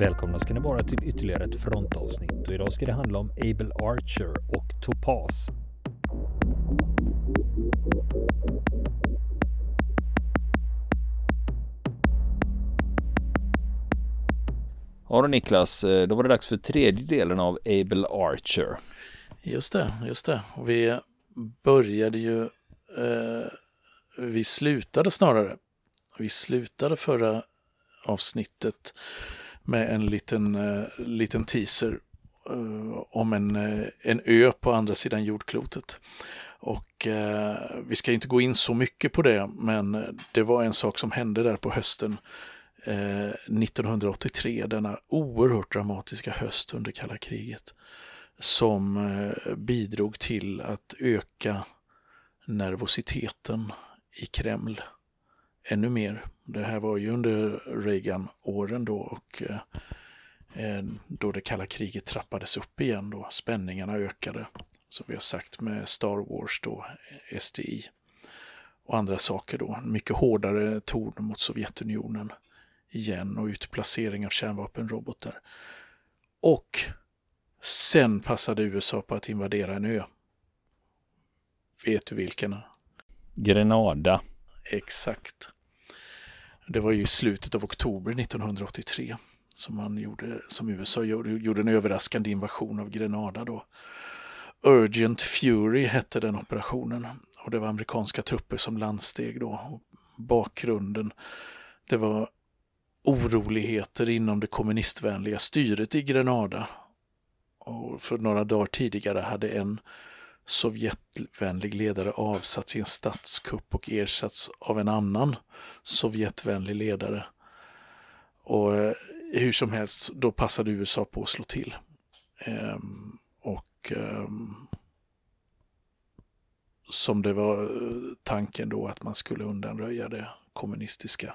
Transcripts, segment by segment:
Välkomna ska ni vara till ytterligare ett frontavsnitt och idag ska det handla om Able Archer och Topaz. Ja då Niklas, eh, då var det dags för tredje delen av Able Archer. Just det, just det. Och vi började ju, eh, vi slutade snarare, vi slutade förra avsnittet med en liten, eh, liten teaser eh, om en, eh, en ö på andra sidan jordklotet. Och eh, vi ska inte gå in så mycket på det, men eh, det var en sak som hände där på hösten 1983, denna oerhört dramatiska höst under kalla kriget, som bidrog till att öka nervositeten i Kreml ännu mer. Det här var ju under Reagan-åren då och eh, eh, då det kalla kriget trappades upp igen då. Spänningarna ökade, som vi har sagt med Star Wars då, eh, SDI och andra saker då. Mycket hårdare ton mot Sovjetunionen igen och utplacering av kärnvapenrobotar. Och sen passade USA på att invadera en ö. Vet du vilken? Grenada. Exakt. Det var ju i slutet av oktober 1983 som, man gjorde, som USA gjorde, gjorde en överraskande invasion av Grenada då. Urgent Fury hette den operationen och det var amerikanska trupper som landsteg då. Bakgrunden, det var oroligheter inom det kommunistvänliga styret i Grenada. Och för några dagar tidigare hade en Sovjetvänlig ledare avsatts i en statskupp och ersatts av en annan Sovjetvänlig ledare. Och eh, hur som helst, då passade USA på att slå till. Ehm, och ehm, som det var eh, tanken då att man skulle undanröja det kommunistiska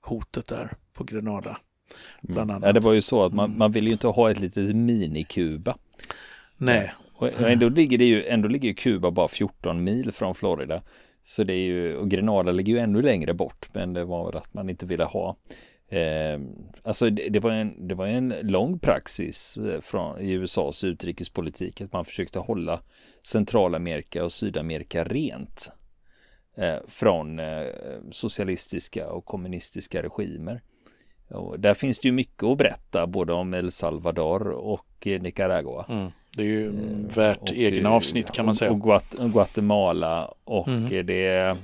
hotet där på Grenada. Mm. Bland annat. Ja, det var ju så att man, man vill ju inte ha ett litet mini-Kuba. Nej, och ändå ligger det ju, ändå ligger Kuba bara 14 mil från Florida. Så det är ju, och Grenada ligger ju ännu längre bort, men det var att man inte ville ha. Eh, alltså det, det, var en, det var en lång praxis eh, från, i USAs utrikespolitik att man försökte hålla Centralamerika och Sydamerika rent eh, från eh, socialistiska och kommunistiska regimer. Och där finns det ju mycket att berätta både om El Salvador och eh, Nicaragua. Mm. Det är ju eh, värt och, egna eh, avsnitt kan man säga. Och Guatemala och mm. det, är,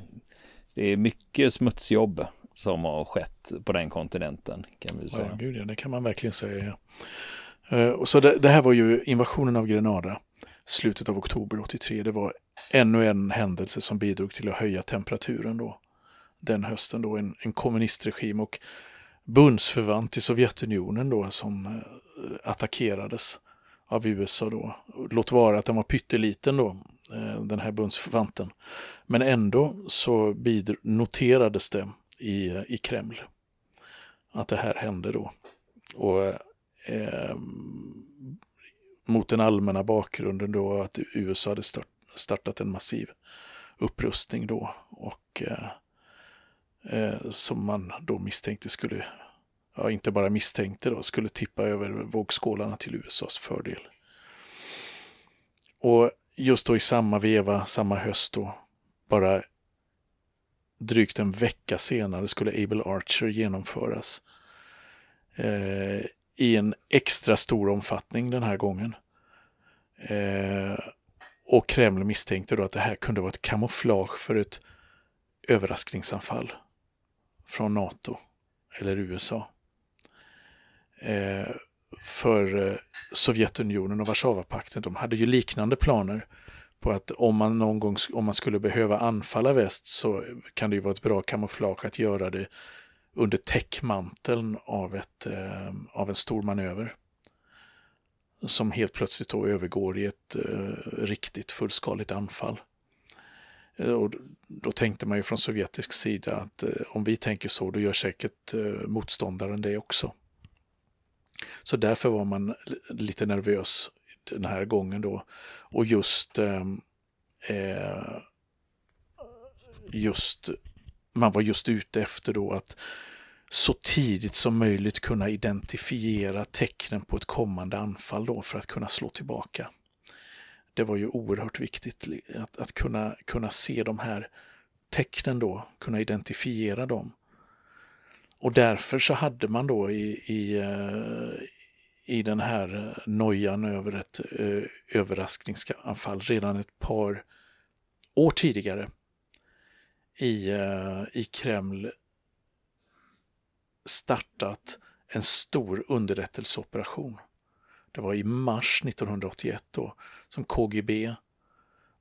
det är mycket smutsjobb som har skett på den kontinenten kan vi säga. Ja, gud, ja, det kan man verkligen säga. Uh, så det, det, här var ju invasionen av Grenada, slutet av oktober 83. Det var ännu en händelse som bidrog till att höja temperaturen då. Den hösten då, en, en kommunistregim och bundsförvant till Sovjetunionen då som uh, attackerades av USA då. Låt vara att den var pytteliten då, eh, den här bundsförvanten. Men ändå så noterades det i, i Kreml att det här hände då. Och eh, mot den allmänna bakgrunden då att USA hade start, startat en massiv upprustning då och eh, eh, som man då misstänkte skulle ja, inte bara misstänkte då, skulle tippa över vågskålarna till USAs fördel. Och just då i samma veva, samma höst då, bara drygt en vecka senare skulle Able Archer genomföras eh, i en extra stor omfattning den här gången. Eh, och Kreml misstänkte då att det här kunde vara ett kamouflage för ett överraskningsanfall från NATO eller USA. Eh, för eh, Sovjetunionen och Warszawapakten. De hade ju liknande planer på att om man någon gång om man skulle behöva anfalla väst så kan det ju vara ett bra kamouflage att göra det under täckmanteln av, ett, eh, av en stor manöver. Som helt plötsligt då övergår i ett eh, riktigt fullskaligt anfall. Eh, och då tänkte man ju från sovjetisk sida att eh, om vi tänker så, då gör säkert eh, motståndaren det också. Så därför var man lite nervös den här gången då. Och just, ehm, eh, just man var just ute efter då att så tidigt som möjligt kunna identifiera tecknen på ett kommande anfall då för att kunna slå tillbaka. Det var ju oerhört viktigt att, att kunna, kunna se de här tecknen då, kunna identifiera dem. Och därför så hade man då i, i, eh, i den här eh, nojan över ett eh, överraskningsanfall redan ett par år tidigare i, eh, i Kreml startat en stor underrättelseoperation. Det var i mars 1981 då som KGB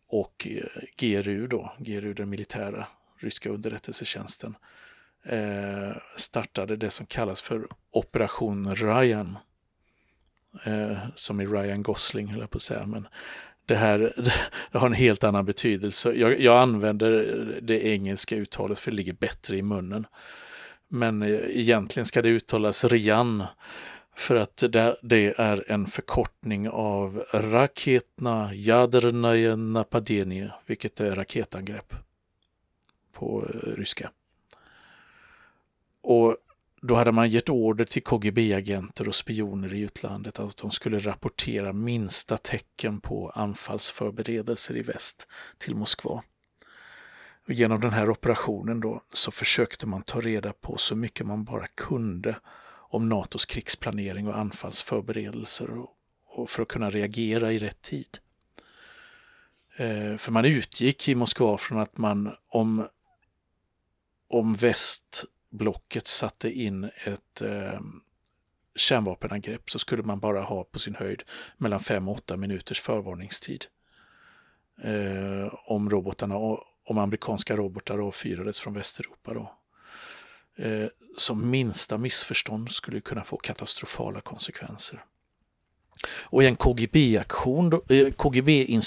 och eh, GRU, då, GRU den militära ryska underrättelsetjänsten, eh, Eh, startade det som kallas för Operation Ryan. Eh, som i Ryan Gosling, höll jag på att säga, men det här det har en helt annan betydelse. Jag, jag, använder det engelska uttalet för det ligger bättre i munnen. Men eh, egentligen ska det uttalas Rian för att det, det är en förkortning av Raketna Jadrnaja Napadenie, vilket är raketangrepp på eh, ryska. Och då hade man gett order till KGB-agenter och spioner i utlandet att de skulle rapportera minsta tecken på anfallsförberedelser i väst till Moskva. Och genom den här operationen då så försökte man ta reda på så mycket man bara kunde om NATOs krigsplanering och anfallsförberedelser och, och för att kunna reagera i rätt tid. Eh, för man utgick i Moskva från att man om, om blocket satte in ett eh, kärnvapenangrepp så skulle man bara ha på sin höjd mellan 5 och 8 minuters förvarningstid. Eh, om robotarna om amerikanska robotar avfyrades från Västeuropa. Då. Eh, som minsta missförstånd skulle kunna få katastrofala konsekvenser. Och i en KGB-instruktion eh, KGB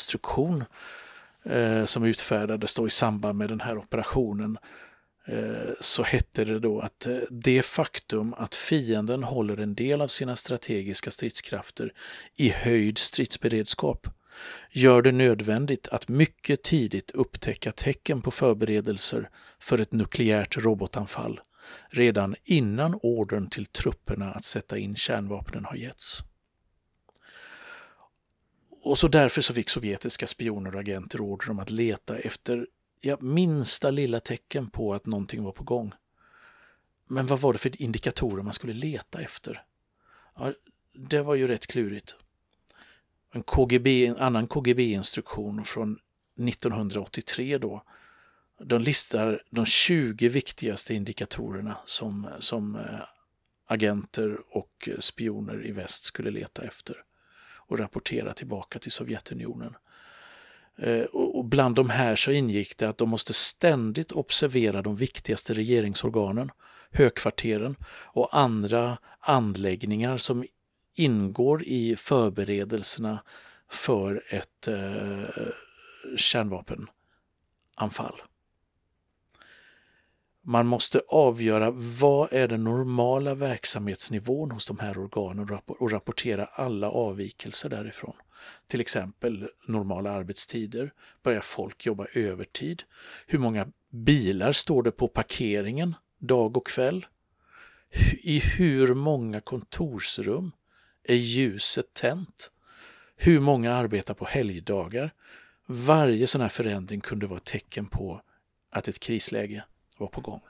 eh, som utfärdades då i samband med den här operationen Eh, så hette det då att eh, det faktum att fienden håller en del av sina strategiska stridskrafter i höjd stridsberedskap gör det nödvändigt att mycket tidigt upptäcka tecken på förberedelser för ett nukleärt robotanfall redan innan ordern till trupperna att sätta in kärnvapnen har getts. Och så därför så fick sovjetiska spioner och agenter order om att leta efter ja, minsta lilla tecken på att någonting var på gång. Men vad var det för indikatorer man skulle leta efter? Ja, det var ju rätt klurigt en, KGB, en annan KGB-instruktion från 1983 då. De listar de 20 viktigaste indikatorerna som, som eh, agenter och spioner i väst skulle leta efter och rapportera tillbaka till Sovjetunionen. Eh, och bland de här så ingick det att de måste ständigt observera de viktigaste regeringsorganen, högkvarteren och andra anläggningar som ingår i förberedelserna för ett eh, kärnvapenanfall. Man måste avgöra vad är den normala verksamhetsnivån hos de här organen och rapportera alla avvikelser därifrån. Till exempel normala arbetstider, börjar folk jobba övertid? Hur många bilar står det på parkeringen dag och kväll? I hur många kontorsrum är ljuset tänt? Hur många arbetar på helgdagar? Varje sån här förändring kunde vara ett tecken på att ett krisläge var på gång.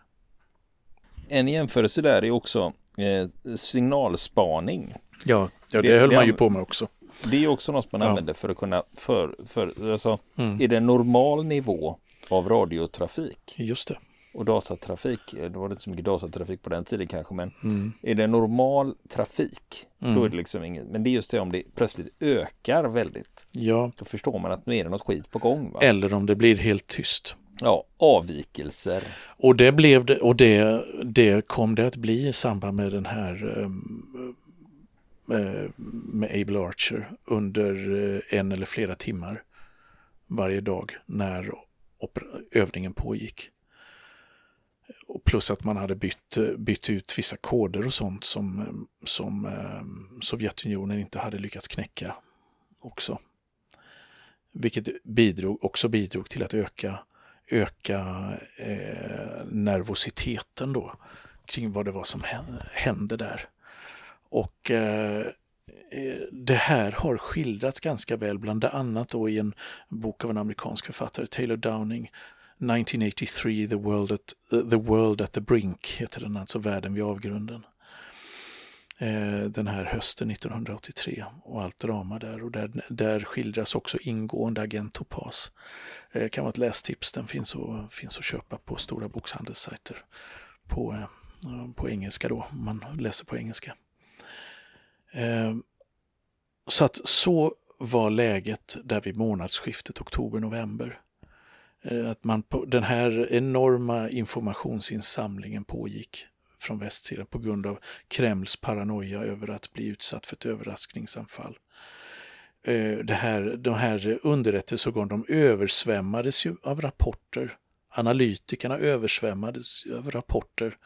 En jämförelse där är också eh, signalspaning. Ja, ja det, det höll man ju på med också. Det är också något man ja. använder för att kunna, för, för alltså, mm. är det normal nivå av radiotrafik? Just det och datatrafik, eh, det var inte så mycket datatrafik på den tiden kanske, men mm. är det normal trafik, mm. då är det liksom inget, men det är just det om det plötsligt ökar väldigt. Ja. Då förstår man att nu är det något skit på gång. Va? Eller om det blir helt tyst. Ja, avvikelser. Och det blev det, och det, det kom det att bli i samband med den här um, Eh, med Able Archer under eh, en eller flera timmar varje dag när övningen pågick. Och plus att man hade bytt, eh, bytt ut vissa koder och sånt som, som Sovjetunionen inte hade lyckats knäcka också. Vilket bidrog, också bidrog till att öka, öka eh, nervositeten då kring vad det var som hände där. Och eh, eh, det här har skildrats ganska väl, bland annat då i en bok av en amerikansk författare, Taylor Downing, 1983, The World at the, world at the Brink, heter den, alltså Världen vid avgrunden. Eh, den här hösten 1983 och allt drama där. Och där, där skildras också ingående Agent Topaz. Eh, kan vara ett lästips, den finns, att, finns att köpa på stora bokhandelssajter på, eh, på engelska då, om man läser på engelska. Ehm, så att så var läget där vid månadsskiftet oktober-november. Ehm, att man på den här enorma informationsinsamlingen pågick från västsidan på grund av Kremls paranoia över att bli utsatt för ett överraskningsanfall. Eh, det här, de här underrättelseorganen de översvämmades ju av rapporter. Analytikerna översvämmades av rapporter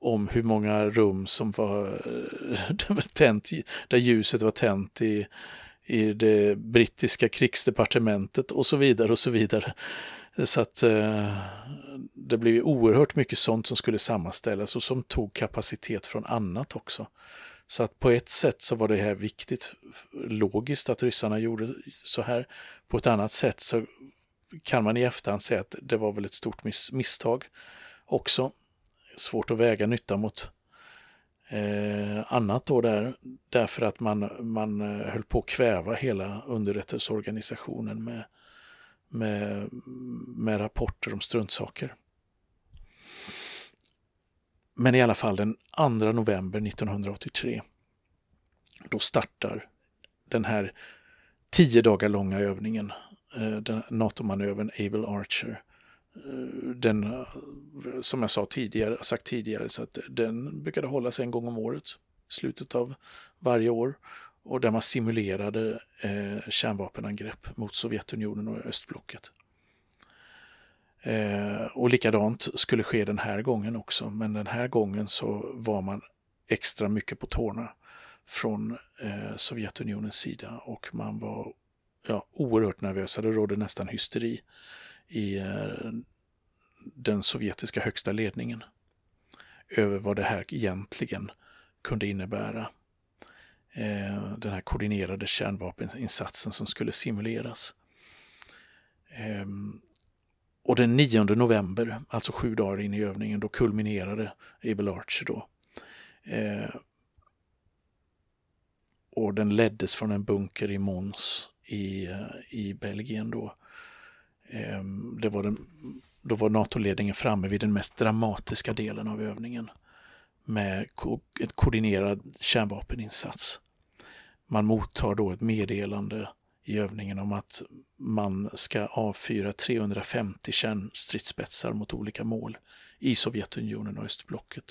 om hur många rum som var, var tänt, där ljuset var tänt i, i det brittiska krigsdepartementet och så vidare och så vidare. Så att eh, det blev oerhört mycket sånt som skulle sammanställas och som tog kapacitet från annat också. Så att på ett sätt så var det här viktigt, logiskt att ryssarna gjorde så här. På ett annat sätt så kan man i efterhand säga att det var väl ett stort miss misstag också. Svårt att väga nytta mot eh, annat då där, därför att man, man eh, höll på att kväva hela underrättelseorganisationen med med, med rapporter om struntsaker. Men i alla fall den 2 november 1983 då startar den här tio dagar långa övningen, eh, den NATO-manövern Able Archer. Den, som jag sa tidigare, sagt tidigare, så att den brukade hållas en gång om året, slutet av varje år och där man simulerade eh, kärnvapenangrepp mot Sovjetunionen och östblocket. Eh, och likadant skulle ske den här gången också, men den här gången så var man extra mycket på tårna från eh, Sovjetunionens sida och man var ja, oerhört nervösa. Det rådde nästan hysteri i eh, den sovjetiska högsta ledningen över vad det här egentligen kunde innebära eh, den här koordinerade kärnvapeninsatsen som skulle simuleras. Ehm, och den 9 november, alltså sju dagar in i övningen, då kulminerade Able Archer då. Eh, och den leddes från en bunker i Mons i, eh, i Belgien då. Eh, det var den, då var NATO-ledningen framme vid den mest dramatiska delen av övningen med ko ett koordinerad kärnvapeninsats. Man mottar då ett meddelande i övningen om att man ska avfyra 350 kärnstridsspetsar mot olika mål i Sovjetunionen och östblocket.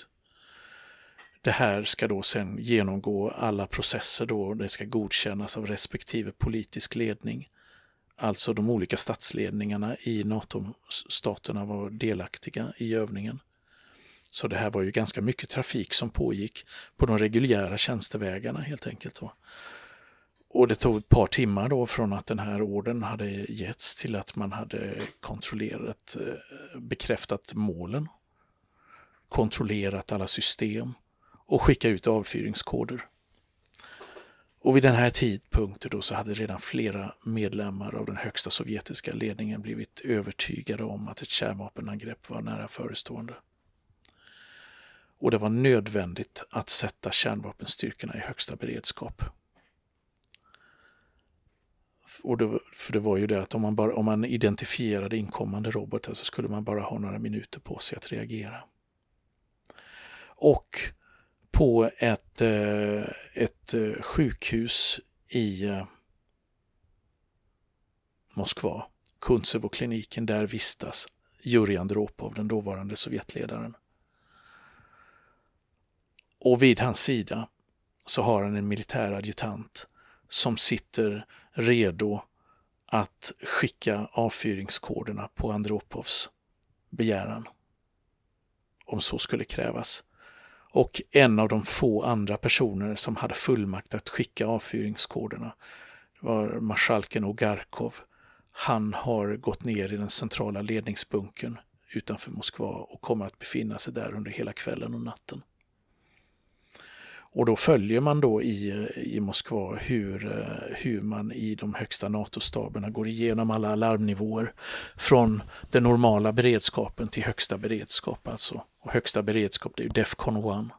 Det här ska då sen genomgå alla processer då det ska godkännas av respektive politisk ledning. Alltså de olika statsledningarna i NATO-staterna var delaktiga i övningen. Så det här var ju ganska mycket trafik som pågick på de reguljära tjänstevägarna helt enkelt. Då. Och det tog ett par timmar då från att den här orden hade getts till att man hade kontrollerat, eh, bekräftat målen, kontrollerat alla system och skickat ut avfyringskoder. Och vid den här tidpunkten då så hade redan flera medlemmar av den högsta sovjetiska ledningen blivit övertygade om att ett kärnvapenangrepp var nära förestående och det var nödvändigt att sätta kärnvapenstyrkorna i högsta beredskap. Och det, för det var ju det att om man, bara, om man identifierade inkommande robotar så skulle man bara ha några minuter på sig att reagera. Och på ett, eh, ett eh, sjukhus i eh, Moskva, Kuntsevokliniken, där vistas Jurij Andropov, den dåvarande Sovjetledaren. Och vid hans sida så har han en militär adjutant som sitter redo att skicka avfyringskoderna på Andropovs begäran. Om så skulle krävas. Och en av de få andra personer som hade fullmakt att skicka avfyringskoderna var marskalken Ogarkov. Han har gått ner i den centrala ledningsbunkern utanför Moskva och kommer att befinna sig där under hela kvällen och natten. Och då följer man då i, i Moskva hur, eh, hur man i de högsta NATO-staberna går igenom alla alarmnivåer från den normala beredskapen till högsta beredskap. Alltså. Och högsta beredskap det är ju Defcon 1.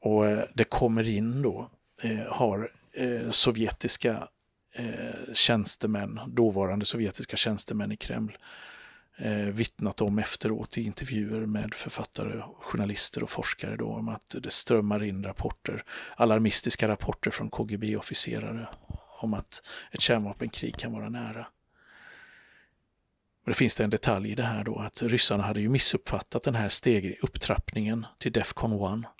Och eh, det kommer in då, eh, har eh, sovjetiska eh, tjänstemän, dåvarande sovjetiska tjänstemän i Kreml, eh, vittnat om efteråt i intervjuer med författare, journalister och forskare då, om att det strömmar in rapporter, alarmistiska rapporter från KGB-officerare om att ett kärnvapenkrig kan vara nära. Och det finns det en detalj i det här då att ryssarna hade ju missuppfattat den här steg upptrappningen till Defcon 1.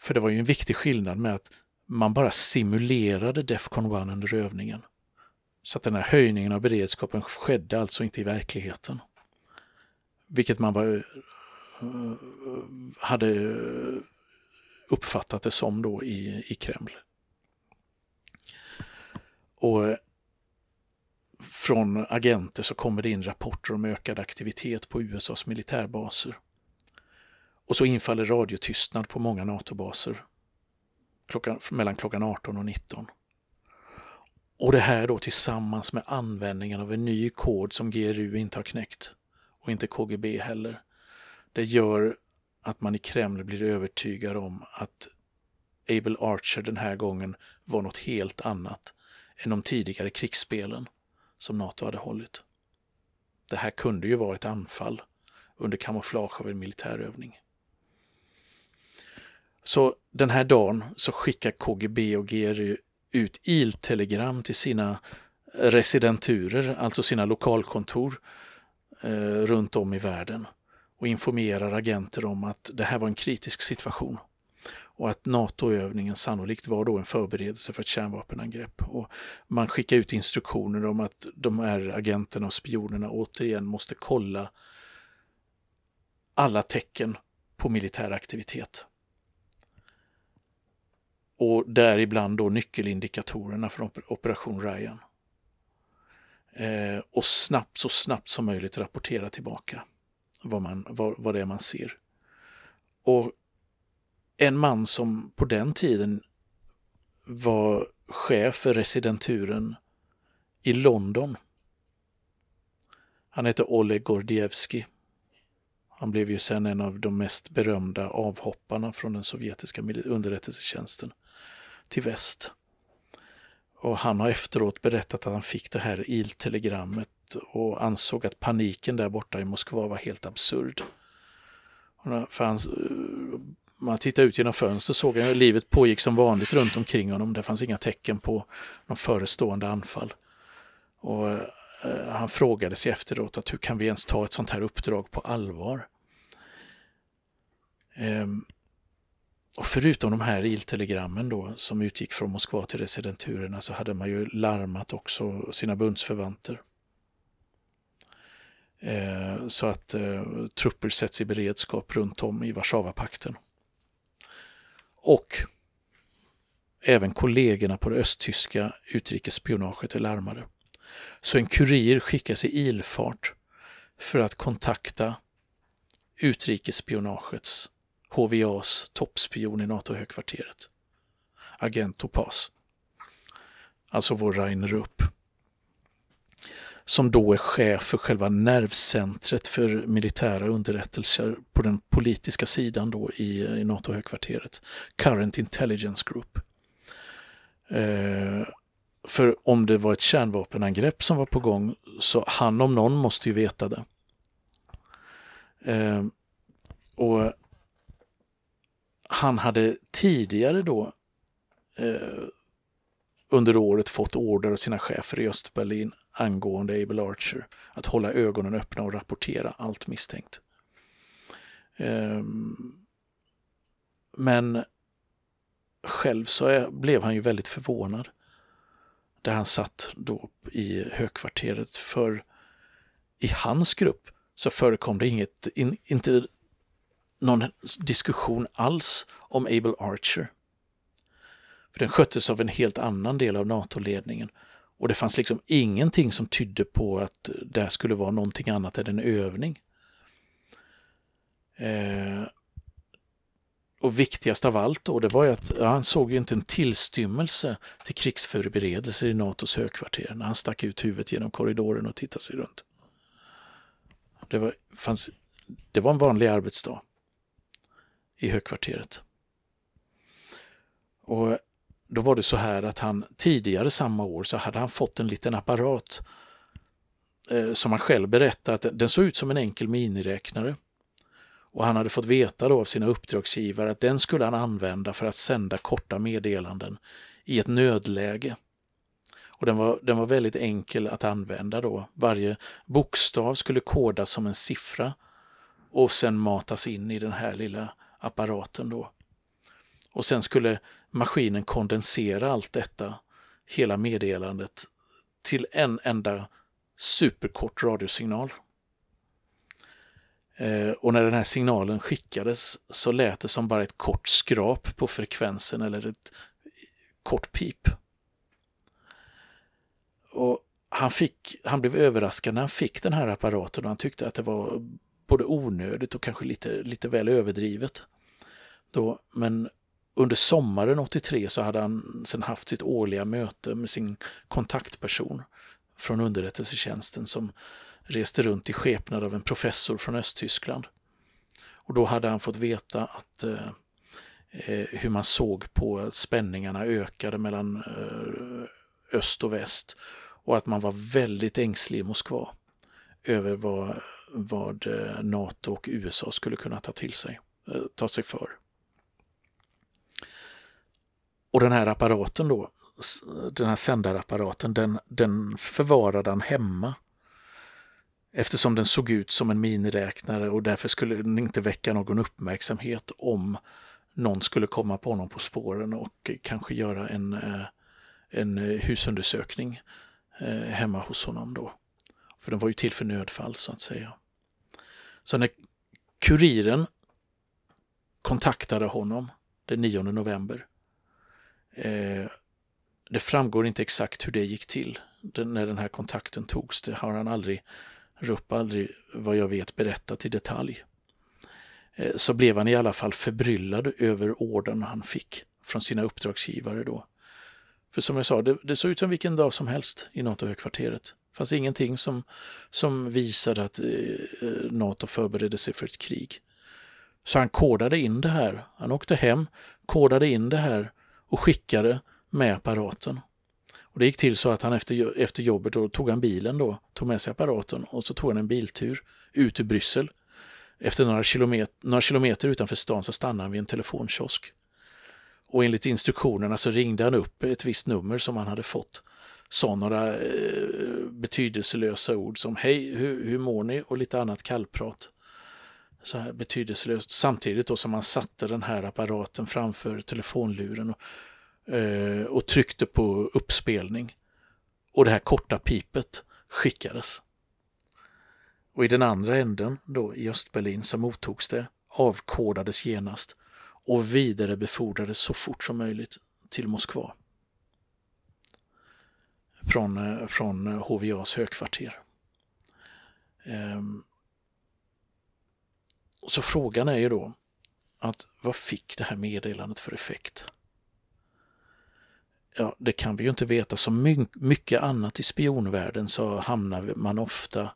För det var ju en viktig skillnad med att man bara simulerade Defcon 1 under övningen. Så att den här höjningen av beredskapen skedde alltså inte i verkligheten. Vilket man var, eh, eh, hade eh, uppfattat det som då i, i Kreml. Och från agenter så kommer det in rapporter om ökad aktivitet på USAs militärbaser. Och så infaller radiotystnad på många NATO-baser klockan, mellan klockan 18 och 19. Och det här då tillsammans med användningen av en ny kod som GRU inte har knäckt och inte KGB heller. Det gör att man i Kreml blir övertygad om att Abel Archer den här gången var något helt annat än de tidigare krigsspelen som NATO hade hållit. Det här kunde ju vara ett anfall under kamouflage av en militärövning. Så den här dagen så skickar KGB och GRU ut iltelegram till sina residenturer, alltså sina lokalkontor eh, runt om i världen och informerar agenter om att det här var en kritisk situation och att NATO-övningen sannolikt var då en förberedelse för ett kärnvapenangrepp. Och man skickar ut instruktioner om att de här agenterna och spionerna återigen måste kolla alla tecken på militär aktivitet och däribland då nyckelindikatorerna från Operation Ryan. Eh, och snabbt, så snabbt som möjligt rapportera tillbaka vad, man, vad, vad det är man ser. Och en man som på den tiden var chef för residenturen i London. Han hette Oleg Gordievski. Han blev ju sen en av de mest berömda avhopparna från den sovjetiska underrättelsetjänsten till väst. Och han har efteråt berättat att han fick det här iltelegrammet och ansåg att paniken där borta i Moskva var helt absurd. För han, eh, man tittade ut genom fönstret såg han att livet pågick som vanligt runt omkring honom. Det fanns inga tecken på någon förestående anfall. Och eh, Eh, han frågade sig efteråt att hur kan vi ens ta ett sånt här uppdrag på allvar? Ehm, och förutom de här iltelegrammen då som utgick från Moskva till residenturerna så hade man ju larmat också sina bundsförvanter. Ehm, så att eh, trupper sätts i beredskap runt om i Warszawapakten. Och även kollegorna på det östtyska utrikesspionaget är larmade. Så en kurir skickas i ilfart för att kontakta utrikesspionagets HVAs toppspion i NATO-högkvarteret. Agent Topaz. Alltså vår Rainer Upp. Som då är chef för själva nervcentret för militära underrättelser på den politiska sidan då i, i NATO-högkvarteret. Current Intelligence Group. Eh, för om det var ett kärnvapenangrepp som var på gång så han om någon måste ju veta det. Eh, och han hade tidigare då eh, under året fått order av sina chefer i Östberlin angående Abel Archer att hålla ögonen öppna och rapportera allt misstänkt. Eh, men själv så är, blev han ju väldigt förvånad där han satt då i högkvarteret för i hans grupp så förekom det inget, in, inte någon diskussion alls om Abel Archer. För den sköttes av en helt annan del av NATO-ledningen. Och det fanns liksom ingenting som tydde på att det här skulle vara någonting annat än en övning. Eh, och viktigast av allt då, det var ju att ja, han såg ju inte en tillstymmelse till krigsförberedelser i NATOs högkvarter när han stack ut huvudet genom korridoren och tittade sig runt. Det var, fanns, det var en vanlig arbetsdag i högkvarteret. Och då var det så här att han tidigare samma år så hade han fått en liten apparat eh, som han själv berättade att den såg ut som en enkel miniräknare. Och han hade fått veta då av sina uppdragsgivare att den skulle han använda för att sända korta meddelanden i ett nödläge. Och den var, den var väldigt enkel att använda då. Varje bokstav skulle kodas som en siffra och sen matas in i den här lilla apparaten då. Och sen skulle maskinen kondensera allt detta, hela meddelandet, till en enda superkort radiosignal. Eh, och när den här signalen skickades så lät det som bara ett kort skrap på frekvensen eller ett kort pip. Och han, fick, han blev överraskad när han fick den här apparaten och han tyckte att det var både onödigt och kanske lite, lite väl överdrivet. Då, men under sommaren 83 så hade han sedan haft sitt årliga möte med sin kontaktperson från underrättelsetjänsten som reste runt i skepnad av en professor från Östtyskland. Och då hade han fått veta att eh, eh, hur man såg på att spänningarna ökade mellan eh, öst och väst och att man var väldigt ängslig i Moskva över vad, vad eh, NATO och USA skulle kunna ta till sig, eh, ta sig för. Och den här apparaten då, den här sändarapparaten, den, den förvarade han hemma. Eftersom den såg ut som en miniräknare och därför skulle den inte väcka någon uppmärksamhet om någon skulle komma på honom på spåren och kanske göra en, eh, en eh, husundersökning eh, hemma hos honom då. För den var ju till för nödfall så att säga. Så när kuriren kontaktade honom den 9 november det framgår inte exakt hur det gick till den, när den här kontakten togs. Det har han aldrig, Rupp aldrig vad jag vet berättat i detalj. Eh, så blev han i alla fall förbryllad över orden han fick från sina uppdragsgivare då. För som jag sa, det, det såg ut som vilken dag som helst i NATO-högkvarteret. Det fanns ingenting som, som visade att eh, NATO förberedde sig för ett krig. Så han kodade in det här. Han åkte hem, kodade in det här och skickade med apparaten. Och Det gick till så att han efter, efter jobbet då tog han bilen då, tog med sig apparaten och så tog han en biltur ut ur Bryssel. Efter några kilometer, några kilometer utanför stan så stannade han vid en telefonkiosk. Och enligt instruktionerna så ringde han upp ett visst nummer som han hade fått. Sa några eh, betydelselösa ord som hej, hur, hur mår ni? och lite annat kallprat. Så här betydelselöst. Samtidigt då som han satte den här apparaten framför telefonluren och, eh, och tryckte på uppspelning. Och det här korta pipet skickades. Och i den andra änden då i Östberlin så mottogs det, avkodades genast och vidarebefordrades så fort som möjligt till Moskva. Från, eh, från HVAs högkvarter. Ehm. så frågan är ju då att vad fick det här meddelandet för effekt? Ja, det kan vi ju inte veta. Som mycket annat i spionvärlden så hamnar man ofta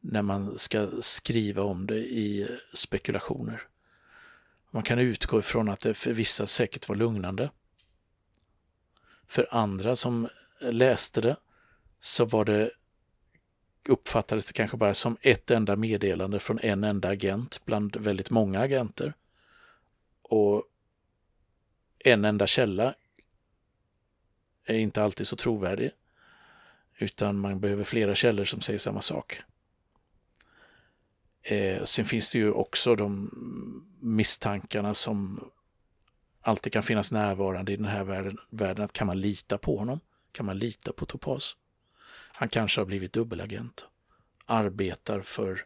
när man ska skriva om det i spekulationer. Man kan utgå ifrån att det för vissa säkert var lugnande. För andra som läste det så var det uppfattades det kanske bara som ett enda meddelande från en enda agent bland väldigt många agenter. Och en enda källa är inte alltid så trovärdig. Utan man behöver flera källor som säger samma sak. Eh, sen finns det ju också de misstankarna som alltid kan finnas närvarande i den här världen, världen. Att kan man lita på honom? Kan man lita på Topaz? Han kanske har blivit dubbelagent. Arbetar för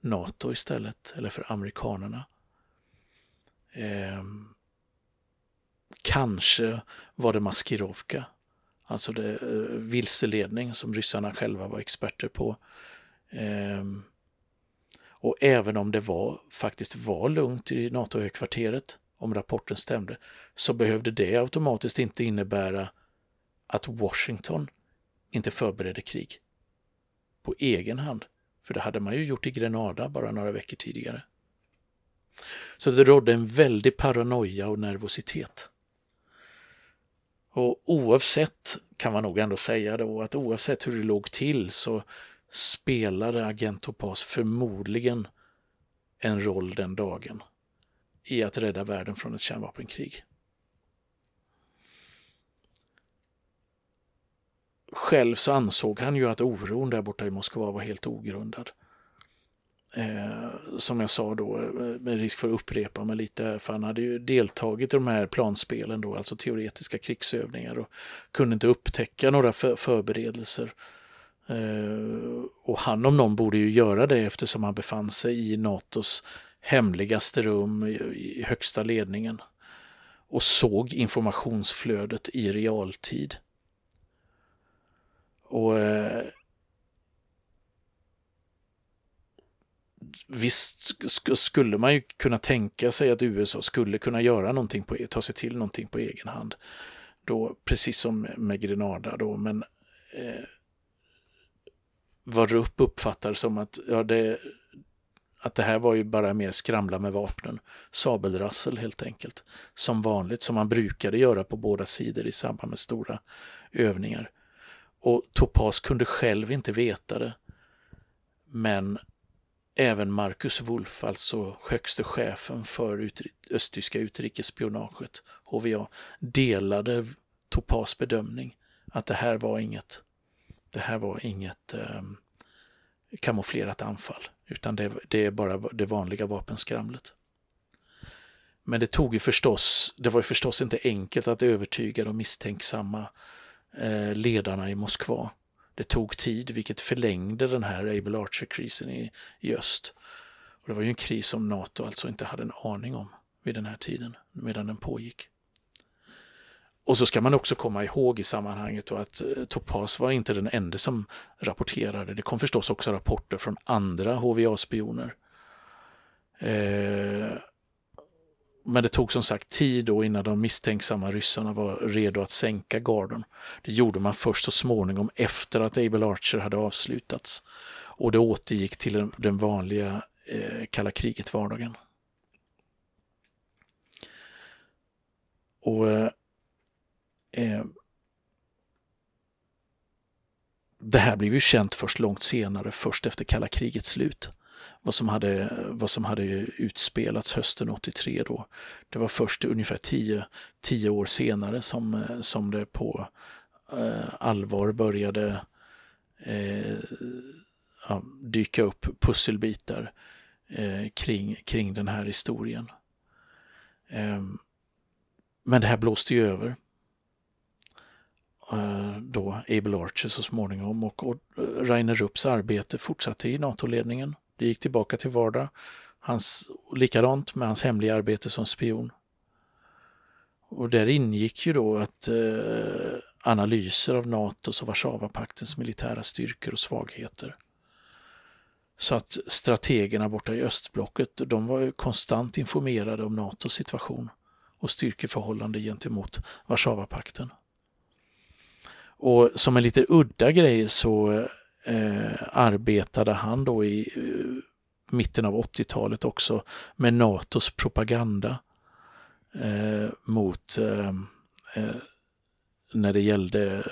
NATO istället, eller för amerikanerna. Eh, kanske var det Maskirovka, alltså det, eh, vilseledning som ryssarna själva var experter på. Ehm, och även om det var, faktiskt var lugnt i NATO-högkvarteret, om rapporten stämde, så behövde det automatiskt inte innebära att Washington inte förberedde krig på egen hand. För det hade man ju gjort i Grenada bara några veckor tidigare. Så det rådde en väldig paranoia och nervositet. Och oavsett, kan man nog ändå säga då, att oavsett hur det låg till så spelade Agent Topaz förmodligen en roll den dagen i att rädda världen från ett kärnvapenkrig. Själv så ansåg han ju att oron där borta i Moskva var helt ogrundad. Eh, som jag sa då, eh, med risk för att upprepa mig lite, för han hade ju deltagit i de här planspelen då, alltså teoretiska krigsövningar och kunde inte upptäcka några för förberedelser. Eh, och han om någon borde ju göra det eftersom han befann sig i NATOs hemligaste rum i, i högsta ledningen och såg informationsflödet i realtid. Och eh, visst skulle man ju kunna tänka sig att USA skulle kunna göra någonting på, e, ta sig till någonting på egen hand. Då, precis som med Grenada då, men eh, vad Rupp uppfattar som att, ja, det, att det här var ju bara mer skramla med vapnen. Sabelrassel helt enkelt. Som vanligt, som man brukade göra på båda sidor i samband med stora övningar. Och Topaz kunde själv inte veta det. Men även Marcus Wolf, alltså högste chefen för utri östtyska utrikesspionaget, HVA, delade Topas bedömning att det här var inget, det här var inget eh, kamouflerat anfall, utan det, det, är bara det vanliga vapenskramlet. Men det tog ju förstås, det var ju förstås inte enkelt att övertyga de misstänksamma eh, ledarna i Moskva. Det tog tid, vilket förlängde den här Able Archer-krisen i, i öst. Och det var ju en kris som NATO alltså inte hade en aning om vid den här tiden, medan den pågick. Och så ska man också komma ihåg i sammanhanget att eh, Topaz var inte den enda som rapporterade. Det kom förstås också rapporter från andra HVA-spioner. Eh, men det tog som sagt tid då innan de misstänksamma ryssarna var redo att sänka garden. Det gjorde man först så småningom efter att Able Archer hade avslutats. Och det återgick till den vanliga eh, kalla kriget-vardagen. Och eh, eh, Det här blev ju känt först långt senare, först efter kalla krigets slut vad som hade, vad som hade utspelats hösten 83 då. Det var först ungefär tio, tio år senare som, eh, som det på eh, allvar började eh, ja, dyka upp pusselbitar eh, kring, kring den här historien. Eh, men det här blåste ju över eh, då Able Archer så småningom och, och Rainer Rupps arbete fortsatte i NATO-ledningen. Det gick tillbaka till vardag. Hans, likadant med hans hemliga arbete som spion. Och där ingick ju då att eh, analyser av NATOs och Warszawapaktens militära styrkor och svagheter. Så att strategerna borta i östblocket, de var ju konstant informerade om NATOs situation och styrkeförhållande gentemot Warszawapakten. Och som en lite udda grej så eh, arbetade han då i eh, mitten av 80-talet också med NATOs propaganda eh, mot eh, eh, när det gällde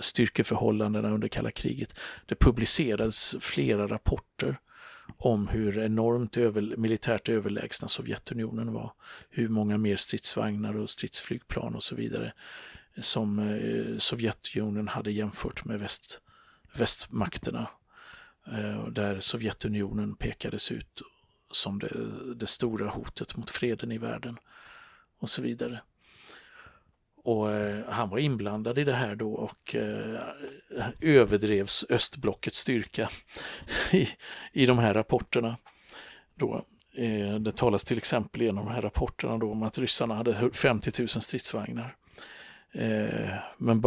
styrkeförhållandena under kalla kriget. Det publicerades flera rapporter om hur enormt över, militärt överlägsna Sovjetunionen var. Hur många mer stridsvagnar och stridsflygplan och så vidare som eh, Sovjetunionen hade jämfört med väst, västmakterna. Eh, där Sovjetunionen pekades ut som det, det, stora hotet mot freden i världen och så vidare. Och eh, han var inblandad i det här då och eh, överdrevs östblockets styrka i, i de här rapporterna. Då, eh, det talas till exempel i en av de här rapporterna då om att ryssarna hade 50 000 stridsvagnar. Eh, men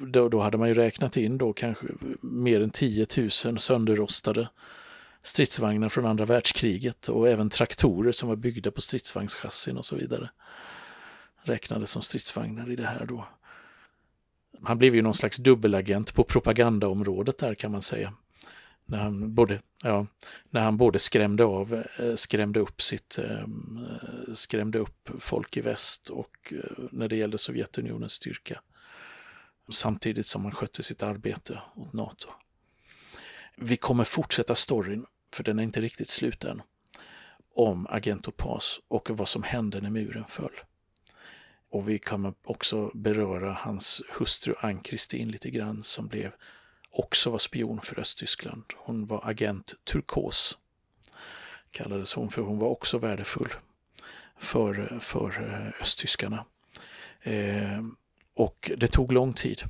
då, då hade man ju räknat in då kanske mer än 10 000 sönderrostade stridsvagnar från andra världskriget och även traktorer som var byggda på stridsvagnschassin och så vidare. Räknades som stridsvagnar i det här då. Han blev ju någon slags dubbelagent på propagandaområdet där kan man säga. När han både, ja, när han både skrämde av, eh, skrämde upp sitt, eh, eh, skrämde upp folk i väst och när det gällde Sovjetunionens styrka. Samtidigt som han skötte sitt arbete åt NATO. Vi kommer fortsätta storyn, för den är inte riktigt slut än, om Agent Opas och vad som hände när muren föll. Och vi kommer också beröra hans hustru Ann-Kristin lite grann som blev också var spion för Östtyskland. Hon var agent turkos, kallades hon, för hon var också värdefull för, för eh, östtyskarna. Eh, och det tog lång tid.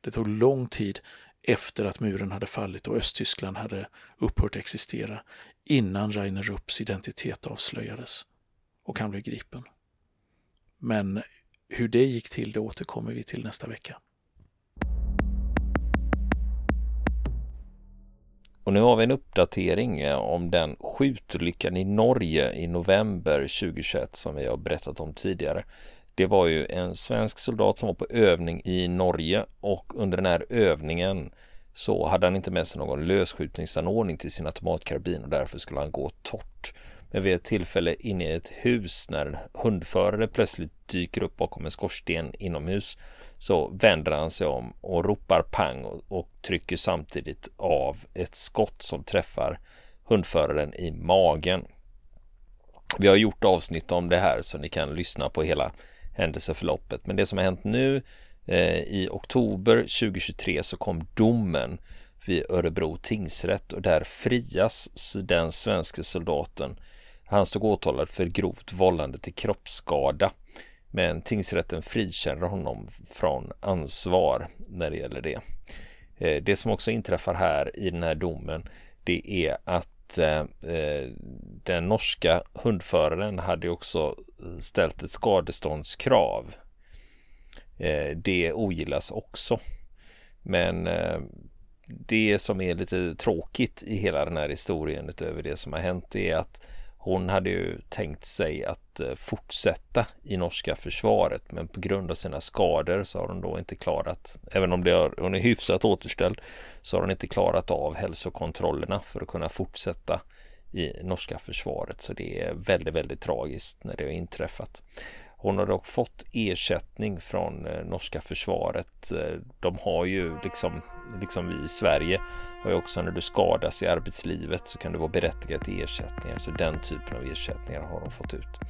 Det tog lång tid efter att muren hade fallit och Östtyskland hade upphört existera innan Rainer Rupps identitet avslöjades och han blev gripen. Men hur det gick till det återkommer vi till nästa vecka. Och nu har vi en uppdatering eh, om den skjutolyckan i Norge i november 2021 som vi har berättat om tidigare. Det var ju en svensk soldat som var på övning i Norge och under den här övningen så hade han inte med sig någon lösskjutningsanordning till sin automatkarbin och därför skulle han gå torrt. Men vid ett tillfälle inne i ett hus när en hundförare plötsligt dyker upp bakom en skorsten inomhus så vänder han sig om och ropar pang och, och trycker samtidigt av ett skott som träffar hundföraren i magen. Vi har gjort avsnitt om det här så ni kan lyssna på hela händelseförloppet. Men det som har hänt nu eh, i oktober 2023 så kom domen vid Örebro tingsrätt och där frias den svenska soldaten. Han stod åtalad för grovt vållande till kroppsskada. Men tingsrätten frikänner honom från ansvar när det gäller det. Eh, det som också inträffar här i den här domen det är att Eh, eh, den norska hundföraren hade också ställt ett skadeståndskrav. Eh, det ogillas också. Men eh, det som är lite tråkigt i hela den här historien utöver det som har hänt är att hon hade ju tänkt sig att eh, fortsätta i norska försvaret men på grund av sina skador så har hon då inte klarat, även om det är, hon är hyfsat återställd, så har hon inte klarat av hälsokontrollerna för att kunna fortsätta i norska försvaret. Så det är väldigt, väldigt tragiskt när det har inträffat. Hon har dock fått ersättning från eh, norska försvaret. Eh, de har ju liksom, liksom vi i Sverige har ju också när du skadas i arbetslivet så kan du vara berättigad till ersättningar. Så den typen av ersättningar har de fått ut.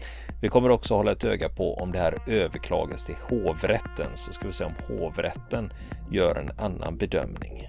Vi kommer också hålla ett öga på om det här överklagas till hovrätten så ska vi se om hovrätten gör en annan bedömning.